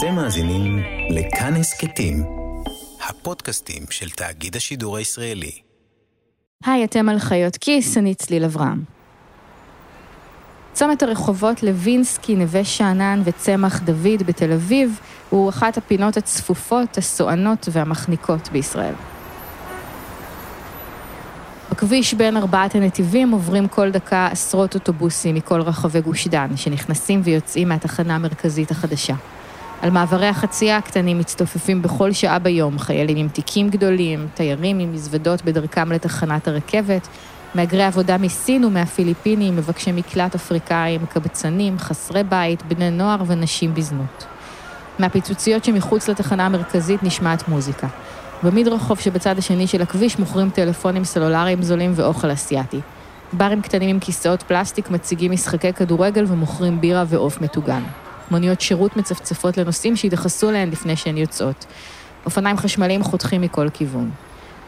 אתם מאזינים לכאן הסכתים, הפודקאסטים של תאגיד השידור הישראלי. היי, אתם על חיות כיס, אני צליל אברהם. צומת הרחובות לוינסקי, נווה שאנן וצמח דוד בתל אביב הוא אחת הפינות הצפופות, הסואנות והמחניקות בישראל. בכביש בין ארבעת הנתיבים עוברים כל דקה עשרות אוטובוסים מכל רחבי גוש דן, שנכנסים ויוצאים מהתחנה המרכזית החדשה. על מעברי החצייה הקטנים מצטופפים בכל שעה ביום חיילים עם תיקים גדולים, תיירים עם מזוודות בדרכם לתחנת הרכבת, מהגרי עבודה מסין ומהפיליפינים, מבקשי מקלט אפריקאים, קבצנים, חסרי בית, בני נוער ונשים בזנות. מהפיצוציות שמחוץ לתחנה המרכזית נשמעת מוזיקה. במדרחוב שבצד השני של הכביש מוכרים טלפונים סלולריים זולים ואוכל אסיאתי. ברים קטנים עם כיסאות פלסטיק מציגים משחקי כדורגל ומוכרים בירה ועוף מטוגן. מוניות שירות מצפצפות לנוסעים שיתייחסו להן לפני שהן יוצאות. אופניים חשמליים חותכים מכל כיוון.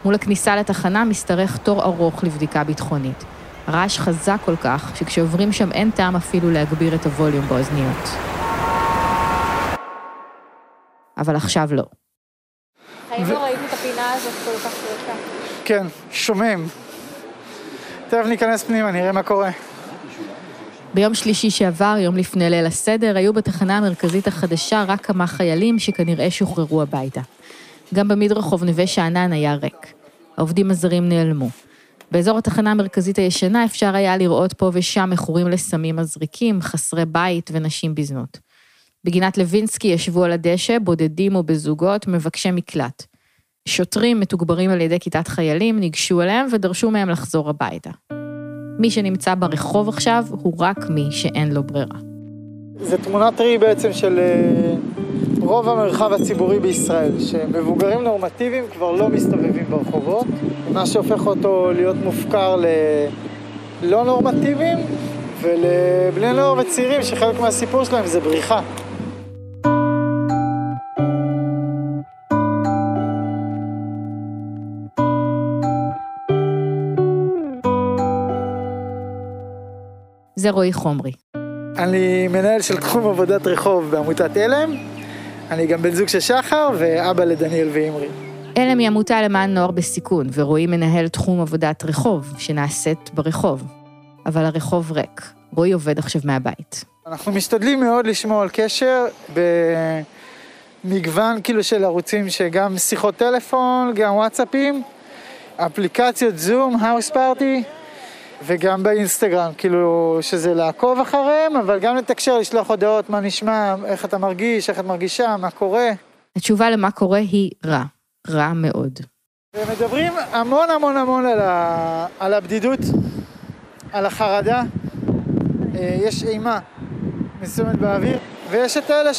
מול הכניסה לתחנה משתרך תור ארוך לבדיקה ביטחונית. רעש חזק כל כך, שכשעוברים שם אין טעם אפילו להגביר את הווליום באוזניות. אבל עכשיו לא. האם לא ראיתי את הפינה הזאת כל כך ריקה? כן, שומם. תכף ניכנס פנימה, נראה מה קורה. ביום שלישי שעבר, יום לפני ליל הסדר, היו בתחנה המרכזית החדשה רק כמה חיילים שכנראה שוחררו הביתה. גם במדרחוב נווה שאנן היה ריק. העובדים הזרים נעלמו. באזור התחנה המרכזית הישנה אפשר היה לראות פה ושם מכורים לסמים מזריקים, חסרי בית ונשים בזנות. בגינת לוינסקי ישבו על הדשא, בודדים או בזוגות, מבקשי מקלט. שוטרים מתוגברים על ידי כיתת חיילים ניגשו אליהם ודרשו מהם לחזור הביתה. מי שנמצא ברחוב עכשיו הוא רק מי שאין לו ברירה. זה תמונת ראי בעצם של אה, רוב המרחב הציבורי בישראל, שמבוגרים נורמטיביים כבר לא מסתובבים ברחובות, מה שהופך אותו להיות מופקר ללא נורמטיביים ולבני נוער וצעירים שחלק מהסיפור שלהם זה בריחה. זה רועי חומרי. אני מנהל של תחום עבודת רחוב בעמותת עלם, אני גם בן זוג של שחר ואבא לדניאל ואימרי. עלם היא עמותה למען נוער בסיכון, ורועי מנהל תחום עבודת רחוב, שנעשית ברחוב. אבל הרחוב ריק. רועי עובד עכשיו מהבית. אנחנו משתדלים מאוד לשמור על קשר במגוון כאילו של ערוצים שגם שיחות טלפון, גם וואטסאפים, אפליקציות זום, האוס פארטי, וגם באינסטגרם, כאילו שזה לעקוב אחריהם, אבל גם לתקשר, לשלוח הודעות, מה נשמע, איך אתה מרגיש, איך את מרגישה, מה קורה. התשובה למה קורה היא רע. רע מאוד. ומדברים המון המון המון על, ה... על הבדידות, על החרדה. אה, יש אימה מסוימת באוויר, ויש את אלה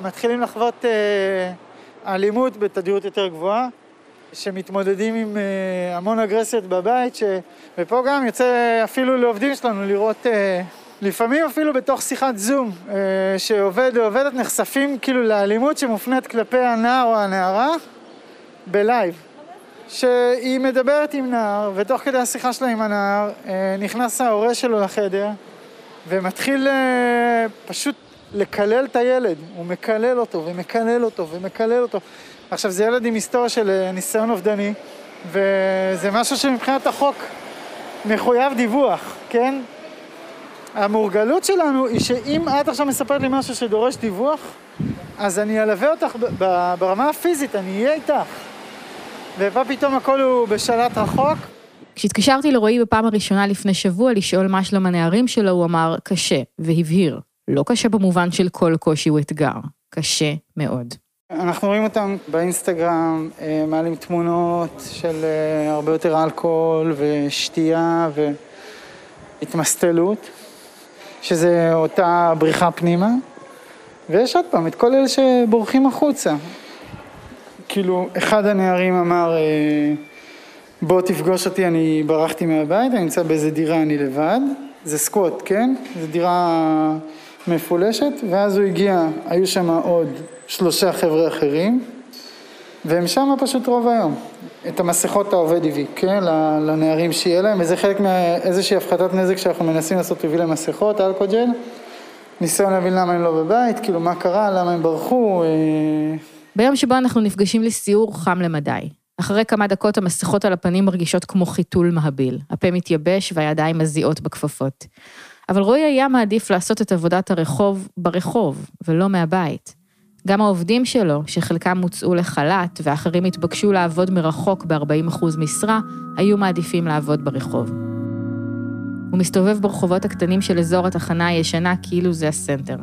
שמתחילים לחוות אה, אלימות בתדירות יותר גבוהה. שמתמודדים עם uh, המון אגרסיות בבית, ש... ופה גם יוצא אפילו לעובדים שלנו לראות, uh, לפעמים אפילו בתוך שיחת זום, uh, שעובד או עובדת נחשפים כאילו לאלימות שמופנית כלפי הנער או הנערה בלייב. שהיא מדברת עם נער, ותוך כדי השיחה שלה עם הנער, נכנס ההורה שלו לחדר, ומתחיל פשוט לקלל את הילד. הוא מקלל אותו, ומקלל אותו, ומקלל אותו. עכשיו, זה ילד עם היסטוריה של אה, ניסיון אובדני, וזה משהו שמבחינת החוק מחויב דיווח, כן? המורגלות שלנו היא שאם את עכשיו מספרת לי משהו שדורש דיווח, אז אני אלווה אותך ברמה הפיזית, אני אהיה איתך. ופה פתאום הכל הוא בשלט רחוק. כשהתקשרתי לרועי בפעם הראשונה לפני שבוע לשאול מה שלום הנערים שלו, הוא אמר קשה, והבהיר, לא קשה במובן של כל קושי הוא אתגר, קשה מאוד. אנחנו רואים אותם באינסטגרם, אה, מעלים תמונות של אה, הרבה יותר אלכוהול ושתייה והתמסטלות, שזה אותה בריחה פנימה, ויש עוד פעם את כל אלה שבורחים החוצה. כאילו, אחד הנערים אמר, אה, בוא תפגוש אותי, אני ברחתי מהבית, אני נמצא באיזה דירה, אני לבד. זה סקווט, כן? זו דירה מפולשת, ואז הוא הגיע, היו שם עוד שלושה חבר'ה אחרים, והם שם פשוט רוב היום. את המסכות העובד הביא, כן, לנערים שיהיה להם, וזה חלק מאיזושהי הפחתת נזק שאנחנו מנסים לעשות, הביא להם מסכות, אלכוג'ל, ניסיון להבין למה הם לא בבית, כאילו מה קרה, למה הם ברחו. אה, ביום שבו אנחנו נפגשים לסיור חם למדי. אחרי כמה דקות המסכות על הפנים מרגישות כמו חיתול מהביל. הפה מתייבש והידיים מזיעות בכפפות. אבל רועי היה מעדיף לעשות את עבודת הרחוב ברחוב, ולא מהבית. גם העובדים שלו, שחלקם הוצאו לחל"ת ואחרים התבקשו לעבוד מרחוק ב-40% משרה, היו מעדיפים לעבוד ברחוב. הוא מסתובב ברחובות הקטנים של אזור התחנה הישנה כאילו זה הסנטר.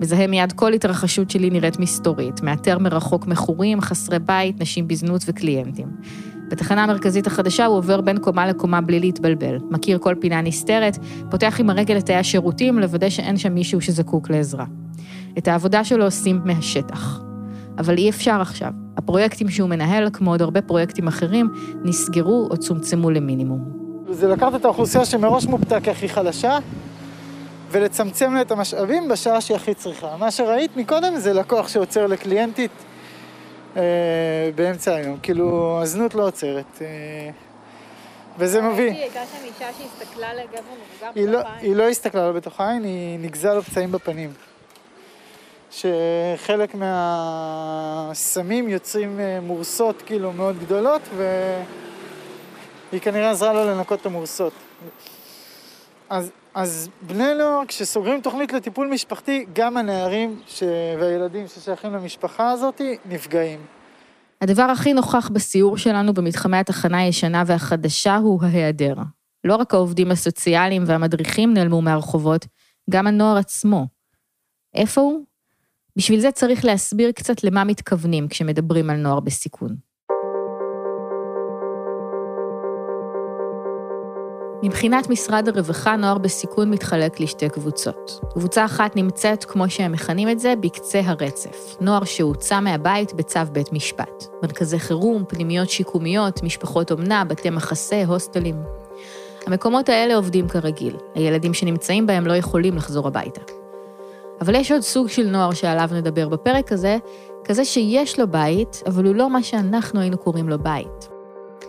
מזהה מיד כל התרחשות שלי נראית מסתורית, מאתר מרחוק מכורים, חסרי בית, נשים בזנות וקליינטים. בתחנה המרכזית החדשה הוא עובר בין קומה לקומה בלי להתבלבל, מכיר כל פינה נסתרת, פותח עם הרגל את תאי השירותים לוודא שאין שם מישהו שזקוק לעזרה. את העבודה שלו עושים מהשטח. אבל אי אפשר עכשיו. הפרויקטים שהוא מנהל, כמו עוד הרבה פרויקטים אחרים, נסגרו או צומצמו למינימום. זה לקחת את האוכלוסייה שמראש מופתע כהכי חלשה, ולצמצם לה את המשאבים בשעה שהיא הכי צריכה. מה שראית מקודם זה לקוח שעוצר לקליינטית באמצע היום. כאילו, הזנות לא עוצרת. אה, וזה מביא. הייתה שם אישה שהסתכלה לגבר מבוגר לא, בתוך העין. היא לא הסתכלה לו בתוך העין, היא נגזה לו פצעים בפנים. שחלק מהסמים יוצרים אה, מורסות כאילו מאוד גדולות, והיא כנראה עזרה לו לנקות את המורסות. אז, אז בני נוער, כשסוגרים תוכנית לטיפול משפחתי, גם הנערים ש... והילדים ששייכים למשפחה הזאת נפגעים. הדבר הכי נוכח בסיור שלנו במתחמי התחנה הישנה והחדשה הוא ההיעדר. לא רק העובדים הסוציאליים והמדריכים נעלמו מהרחובות, גם הנוער עצמו. איפה הוא? בשביל זה צריך להסביר קצת למה מתכוונים כשמדברים על נוער בסיכון. מבחינת משרד הרווחה, נוער בסיכון מתחלק לשתי קבוצות. קבוצה אחת נמצאת, כמו שהם מכנים את זה, בקצה הרצף. נוער שהוצא מהבית בצו בית משפט. מרכזי חירום, פנימיות שיקומיות, משפחות אומנה, בתי מחסה, הוסטלים. המקומות האלה עובדים כרגיל. הילדים שנמצאים בהם לא יכולים לחזור הביתה. אבל יש עוד סוג של נוער שעליו נדבר בפרק הזה, כזה שיש לו בית, אבל הוא לא מה שאנחנו היינו קוראים לו בית.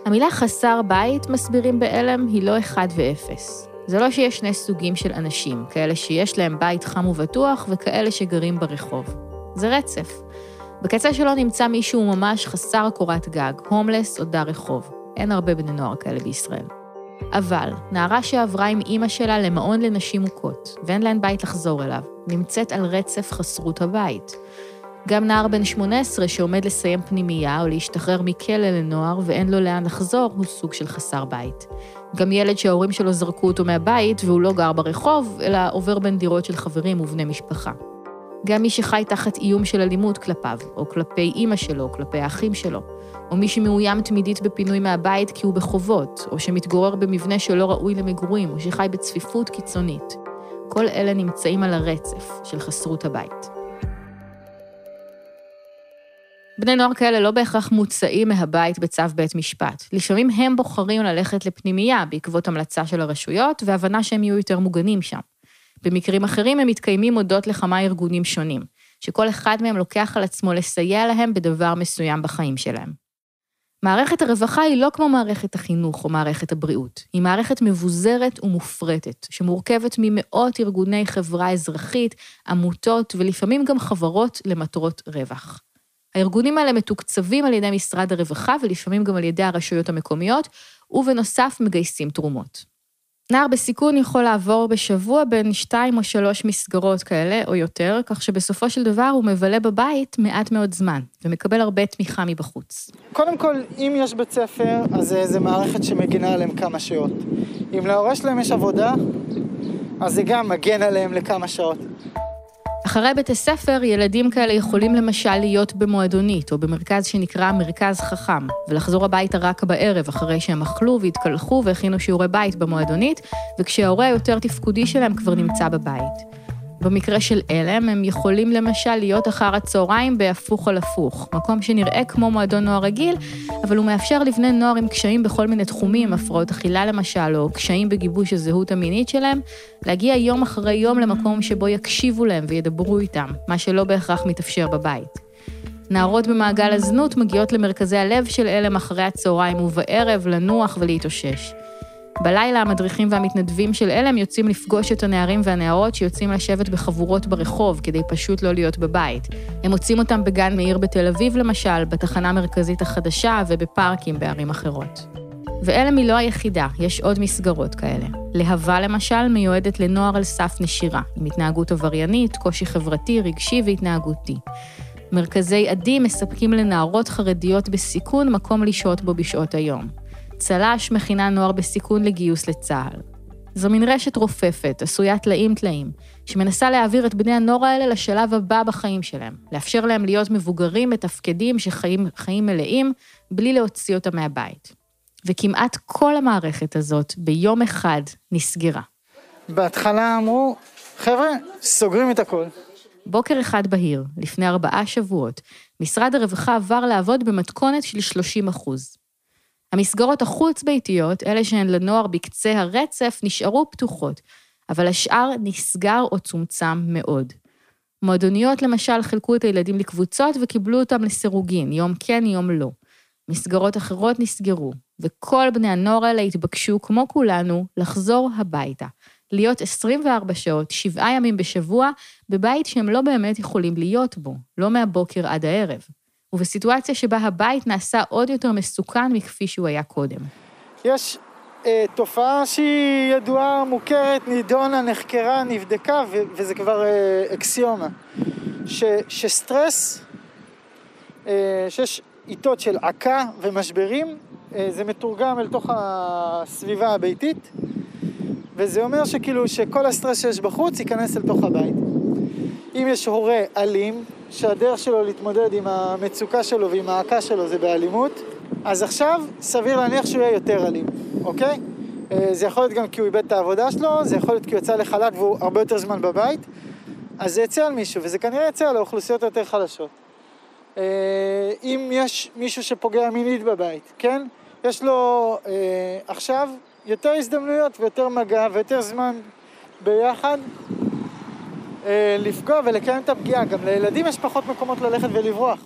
המילה חסר בית, מסבירים בעלם, היא לא אחד ואפס. זה לא שיש שני סוגים של אנשים, כאלה שיש להם בית חם ובטוח וכאלה שגרים ברחוב. זה רצף. בקצה שלו נמצא מישהו ממש חסר קורת גג, הומלס או דר רחוב. אין הרבה בני נוער כאלה בישראל. אבל נערה שעברה עם אימא שלה למעון לנשים מוכות, ואין להן בית לחזור אליו, נמצאת על רצף חסרות הבית. גם נער בן 18 שעומד לסיים פנימייה או להשתחרר מכלא לנוער ואין לו לאן לחזור, הוא סוג של חסר בית. גם ילד שההורים שלו זרקו אותו מהבית והוא לא גר ברחוב, אלא עובר בין דירות של חברים ובני משפחה. גם מי שחי תחת איום של אלימות כלפיו, או כלפי אימא שלו, או כלפי האחים שלו, או מי שמאוים תמידית בפינוי מהבית כי הוא בחובות, או שמתגורר במבנה שלא ראוי למגורים, או שחי בצפיפות קיצונית. כל אלה נמצאים על הרצף של חסרות הבית. בני נוער כאלה לא בהכרח מוצאים מהבית בצו בית משפט. לפעמים הם בוחרים ללכת לפנימייה בעקבות המלצה של הרשויות והבנה שהם יהיו יותר מוגנים שם. במקרים אחרים הם מתקיימים הודות לכמה ארגונים שונים, שכל אחד מהם לוקח על עצמו לסייע להם בדבר מסוים בחיים שלהם. מערכת הרווחה היא לא כמו מערכת החינוך או מערכת הבריאות, היא מערכת מבוזרת ומופרטת, שמורכבת ממאות ארגוני חברה אזרחית, עמותות ולפעמים גם חברות למטרות רווח. הארגונים האלה מתוקצבים על ידי משרד הרווחה ולפעמים גם על ידי הרשויות המקומיות, ובנוסף מגייסים תרומות. נער בסיכון יכול לעבור בשבוע בין שתיים או שלוש מסגרות כאלה או יותר, כך שבסופו של דבר הוא מבלה בבית מעט מאוד זמן, ומקבל הרבה תמיכה מבחוץ. קודם כל, אם יש בית ספר, אז איזה מערכת שמגינה עליהם כמה שעות. אם להורה שלהם יש עבודה, אז זה גם מגן עליהם לכמה שעות. אחרי בית הספר, ילדים כאלה יכולים למשל להיות במועדונית, או במרכז שנקרא מרכז חכם, ולחזור הביתה רק בערב, אחרי שהם אכלו והתקלחו והכינו שיעורי בית במועדונית, וכשההורה היותר תפקודי שלהם כבר נמצא בבית. במקרה של אלם, הם יכולים למשל להיות אחר הצהריים בהפוך על הפוך, מקום שנראה כמו מועדון נוער רגיל, אבל הוא מאפשר לבני נוער עם קשיים בכל מיני תחומים, הפרעות אכילה למשל, או קשיים בגיבוש הזהות המינית שלהם, להגיע יום אחרי יום למקום שבו יקשיבו להם וידברו איתם, מה שלא בהכרח מתאפשר בבית. נערות במעגל הזנות מגיעות למרכזי הלב של אלם אחרי הצהריים ובערב לנוח ולהתאושש. בלילה המדריכים והמתנדבים של עלם יוצאים לפגוש את הנערים והנערות שיוצאים לשבת בחבורות ברחוב כדי פשוט לא להיות בבית. הם מוצאים אותם בגן מאיר בתל אביב למשל, בתחנה המרכזית החדשה ובפארקים בערים אחרות. ועלם היא לא היחידה, יש עוד מסגרות כאלה. להבה למשל מיועדת לנוער על סף נשירה, עם התנהגות עבריינית, קושי חברתי, רגשי והתנהגותי. מרכזי עדי מספקים לנערות חרדיות בסיכון מקום לשהות בו בשעות היום. צל"ש מכינה נוער בסיכון לגיוס לצה"ל. זו מין רשת רופפת, עשוית טלאים-טלאים, שמנסה להעביר את בני הנוער האלה לשלב הבא בחיים שלהם, לאפשר להם להיות מבוגרים מתפקדים שחיים חיים מלאים, בלי להוציא אותם מהבית. וכמעט כל המערכת הזאת ביום אחד נסגרה. בהתחלה אמרו, חבר'ה, סוגרים את הכל. בוקר אחד בהיר, לפני ארבעה שבועות, משרד הרווחה עבר לעבוד במתכונת של 30 אחוז. המסגרות החוץ-ביתיות, אלה שהן לנוער בקצה הרצף, נשארו פתוחות, אבל השאר נסגר או צומצם מאוד. מועדוניות למשל חילקו את הילדים לקבוצות וקיבלו אותם לסירוגין, יום כן, יום לא. מסגרות אחרות נסגרו, וכל בני הנוער האלה התבקשו, כמו כולנו, לחזור הביתה. להיות 24 שעות, שבעה ימים בשבוע, בבית שהם לא באמת יכולים להיות בו, לא מהבוקר עד הערב. ובסיטואציה שבה הבית נעשה עוד יותר מסוכן מכפי שהוא היה קודם. יש אה, תופעה שהיא ידועה, מוכרת, נידונה, נחקרה, נבדקה, ו- וזה כבר אה, אקסיומה. ש- שסטרס, אה, שיש עיתות של עקה ומשברים, אה, זה מתורגם אל תוך הסביבה הביתית, וזה אומר שכאילו שכל הסטרס שיש בחוץ ייכנס אל תוך הבית. אם יש הורה אלים, שהדרך שלו להתמודד עם המצוקה שלו ועם ההעקה שלו זה באלימות, אז עכשיו סביר להניח שהוא יהיה יותר אלים, אוקיי? אה, זה יכול להיות גם כי הוא איבד את העבודה שלו, זה יכול להיות כי הוא יצא לחל"ת והוא הרבה יותר זמן בבית, אז זה יצא על מישהו, וזה כנראה יצא על האוכלוסיות היותר חלשות. אה, אם יש מישהו שפוגע מינית בבית, כן? יש לו אה, עכשיו יותר הזדמנויות ויותר מגע ויותר זמן ביחד אה, לפגוע ולקיים את הפגיעה. גם לילדים יש פחות מקומות ללכת ולברוח.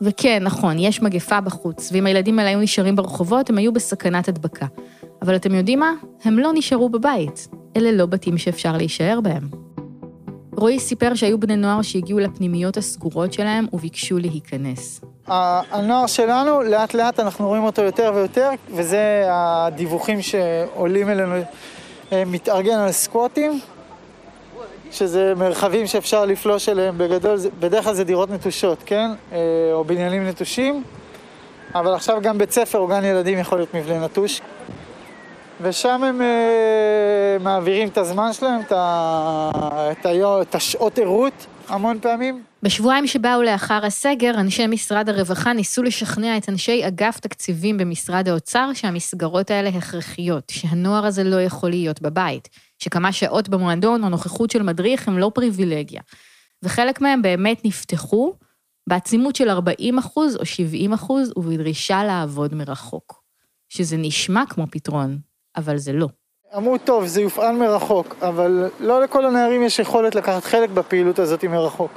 וכן, נכון, יש מגפה בחוץ, ואם הילדים האלה היו נשארים ברחובות, הם היו בסכנת הדבקה. אבל אתם יודעים מה? הם לא נשארו בבית. אלה לא בתים שאפשר להישאר בהם. רועי סיפר שהיו בני נוער שהגיעו לפנימיות הסגורות שלהם וביקשו להיכנס. הנוער שלנו, לאט לאט אנחנו רואים אותו יותר ויותר, וזה הדיווחים שעולים אלינו, אה, מתארגן על סקווטים, שזה מרחבים שאפשר לפלוש אליהם בגדול, בדרך כלל זה דירות נטושות, כן? אה, או בניינים נטושים, אבל עכשיו גם בית ספר או גן ילדים יכול להיות מבנה נטוש. ושם הם uh, מעבירים את הזמן שלהם, את, ה... את, ה... את השעות ערות המון פעמים. בשבועיים שבאו לאחר הסגר, אנשי משרד הרווחה ניסו לשכנע את אנשי אגף תקציבים במשרד האוצר שהמסגרות האלה הכרחיות, שהנוער הזה לא יכול להיות בבית, שכמה שעות במועדון או נוכחות של מדריך הם לא פריבילגיה. וחלק מהם באמת נפתחו בעצימות של 40 אחוז או 70 אחוז ובדרישה לעבוד מרחוק. שזה נשמע כמו פתרון, אבל זה לא. אמרו, טוב, זה יופעל מרחוק, אבל לא לכל הנערים יש יכולת לקחת חלק בפעילות הזאת מרחוק.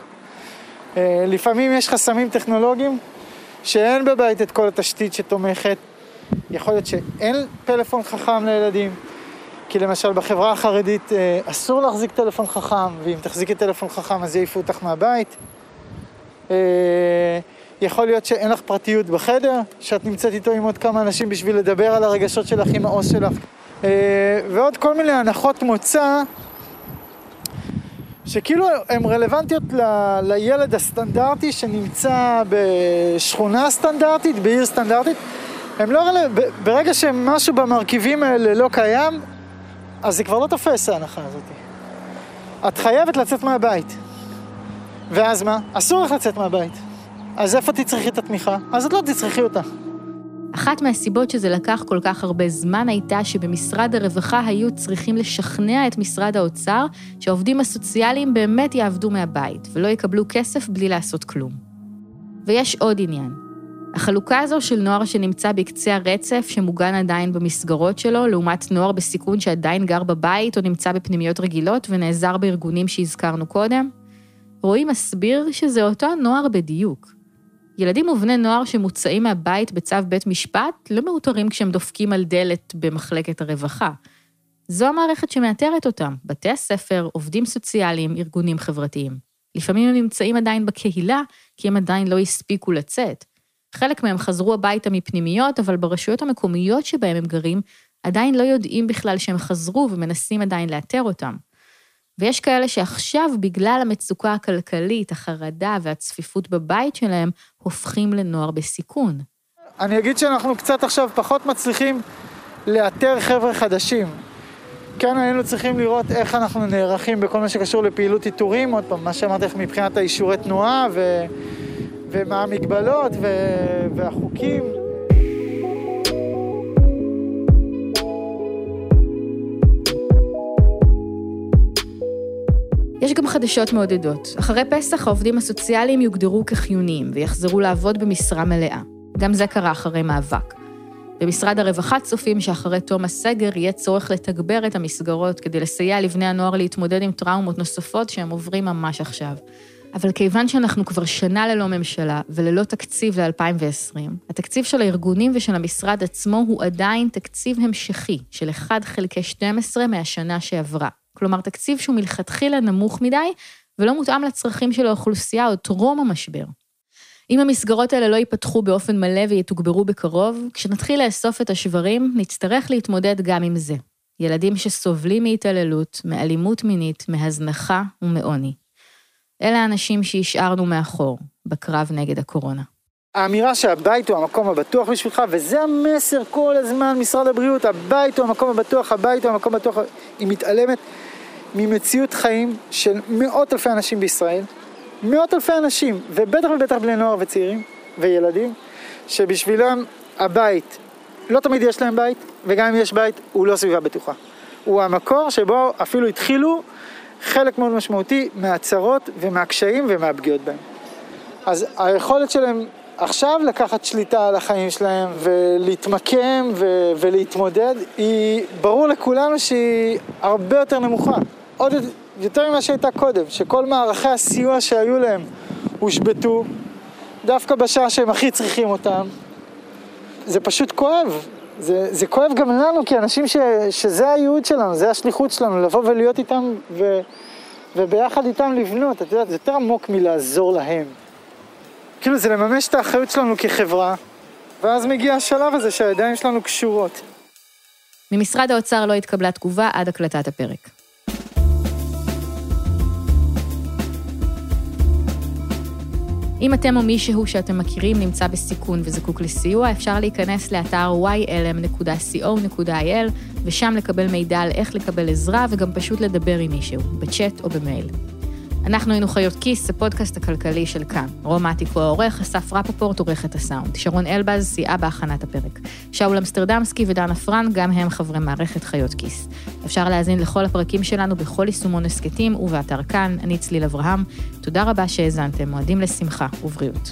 אה, לפעמים יש חסמים טכנולוגיים שאין בבית את כל התשתית שתומכת. יכול להיות שאין פלאפון חכם לילדים, כי למשל בחברה החרדית אה, אסור להחזיק טלפון חכם, ואם תחזיקי טלפון חכם אז יעיפו אותך מהבית. אה, יכול להיות שאין לך פרטיות בחדר, שאת נמצאת איתו עם עוד כמה אנשים בשביל לדבר על הרגשות שלך עם העו"ס שלך. ועוד כל מיני הנחות מוצא שכאילו הן רלוונטיות ל, לילד הסטנדרטי שנמצא בשכונה סטנדרטית, בעיר סטנדרטית. הם לא רלוונטיות, ברגע שמשהו במרכיבים האלה לא קיים, אז זה כבר לא תופס ההנחה הזאת. את חייבת לצאת מהבית. ואז מה? אסור לך לצאת מהבית. אז איפה תצרכי את התמיכה? אז את לא תצרכי אותה. אחת מהסיבות שזה לקח כל כך הרבה זמן הייתה שבמשרד הרווחה היו צריכים לשכנע את משרד האוצר שהעובדים הסוציאליים באמת יעבדו מהבית ולא יקבלו כסף בלי לעשות כלום. ויש עוד עניין. החלוקה הזו של נוער שנמצא בקצה הרצף, שמוגן עדיין במסגרות שלו, לעומת נוער בסיכון שעדיין גר בבית או נמצא בפנימיות רגילות ונעזר בארגונים שהזכרנו קודם, רועי מסביר שזה אותו נוער בדיוק. ילדים ובני נוער שמוצאים מהבית בצו בית משפט לא מאותרים כשהם דופקים על דלת במחלקת הרווחה. זו המערכת שמאתרת אותם, בתי הספר, עובדים סוציאליים, ארגונים חברתיים. לפעמים הם נמצאים עדיין בקהילה, כי הם עדיין לא הספיקו לצאת. חלק מהם חזרו הביתה מפנימיות, אבל ברשויות המקומיות שבהם הם גרים, עדיין לא יודעים בכלל שהם חזרו ומנסים עדיין לאתר אותם. ויש כאלה שעכשיו, בגלל המצוקה הכלכלית, החרדה והצפיפות בבית שלהם, הופכים לנוער בסיכון. אני אגיד שאנחנו קצת עכשיו פחות מצליחים לאתר חבר'ה חדשים. כן היינו צריכים לראות איך אנחנו נערכים בכל מה שקשור לפעילות איתורים, עוד פעם, מה שאמרתי לך מבחינת האישורי תנועה ו... ומה המגבלות ו... והחוקים. יש גם חדשות מעודדות. אחרי פסח העובדים הסוציאליים יוגדרו כחיוניים ויחזרו לעבוד במשרה מלאה. גם זה קרה אחרי מאבק. במשרד הרווחה צופים שאחרי תום הסגר יהיה צורך לתגבר את המסגרות כדי לסייע לבני הנוער להתמודד עם טראומות נוספות שהם עוברים ממש עכשיו. אבל כיוון שאנחנו כבר שנה ללא ממשלה וללא תקציב ל-2020, התקציב של הארגונים ושל המשרד עצמו הוא עדיין תקציב המשכי של 1 חלקי 12 מהשנה שעברה. כלומר, תקציב שהוא מלכתחילה נמוך מדי ולא מותאם לצרכים של האוכלוסייה עוד טרום המשבר. אם המסגרות האלה לא ייפתחו באופן מלא ויתוגברו בקרוב, כשנתחיל לאסוף את השברים, נצטרך להתמודד גם עם זה. ילדים שסובלים מהתעללות, מאלימות מינית, מהזנחה ומעוני. אלה האנשים שהשארנו מאחור בקרב נגד הקורונה. האמירה שהבית הוא המקום הבטוח בשבילך, וזה המסר כל הזמן, משרד הבריאות, הבית הוא המקום הבטוח, הבית הוא המקום הבטוח, היא מתעלמת ממציאות חיים של מאות אלפי אנשים בישראל, מאות אלפי אנשים, ובטח ובטח בני נוער וצעירים וילדים, שבשבילם הבית, לא תמיד יש להם בית, וגם אם יש בית, הוא לא סביבה בטוחה. הוא המקור שבו אפילו התחילו חלק מאוד משמעותי מהצרות ומהקשיים ומהפגיעות בהם. אז היכולת שלהם עכשיו לקחת שליטה על החיים שלהם ולהתמקם ו- ולהתמודד, היא ברור לכולנו שהיא הרבה יותר נמוכה. עוד יותר ממה שהייתה קודם, שכל מערכי הסיוע שהיו להם הושבתו, דווקא בשעה שהם הכי צריכים אותם. זה פשוט כואב. זה, זה כואב גם לנו כאנשים ש, שזה הייעוד שלנו, זה השליחות שלנו, לבוא ולהיות איתם ו, וביחד איתם לבנות. את יודעת, זה יותר עמוק מלעזור להם. כאילו זה לממש את האחריות שלנו כחברה, ואז מגיע השלב הזה שהידיים שלנו קשורות. ממשרד האוצר לא התקבלה תגובה עד הקלטת הפרק. אם אתם או מישהו שאתם מכירים נמצא בסיכון וזקוק לסיוע, אפשר להיכנס לאתר ylm.co.il ושם לקבל מידע על איך לקבל עזרה וגם פשוט לדבר עם מישהו, בצ'אט או במייל. אנחנו היינו חיות כיס, הפודקאסט הכלכלי של כאן. רום עתיקו העורך, אסף רפפורט עורך את הסאונד. שרון אלבז סייעה בהכנת הפרק. שאול אמסטרדמסקי ודנה פרן, גם הם חברי מערכת חיות כיס. אפשר להאזין לכל הפרקים שלנו בכל יישומון הסכתים ובאתר כאן. אני צליל אברהם. תודה רבה שהאזנתם, מועדים לשמחה ובריאות.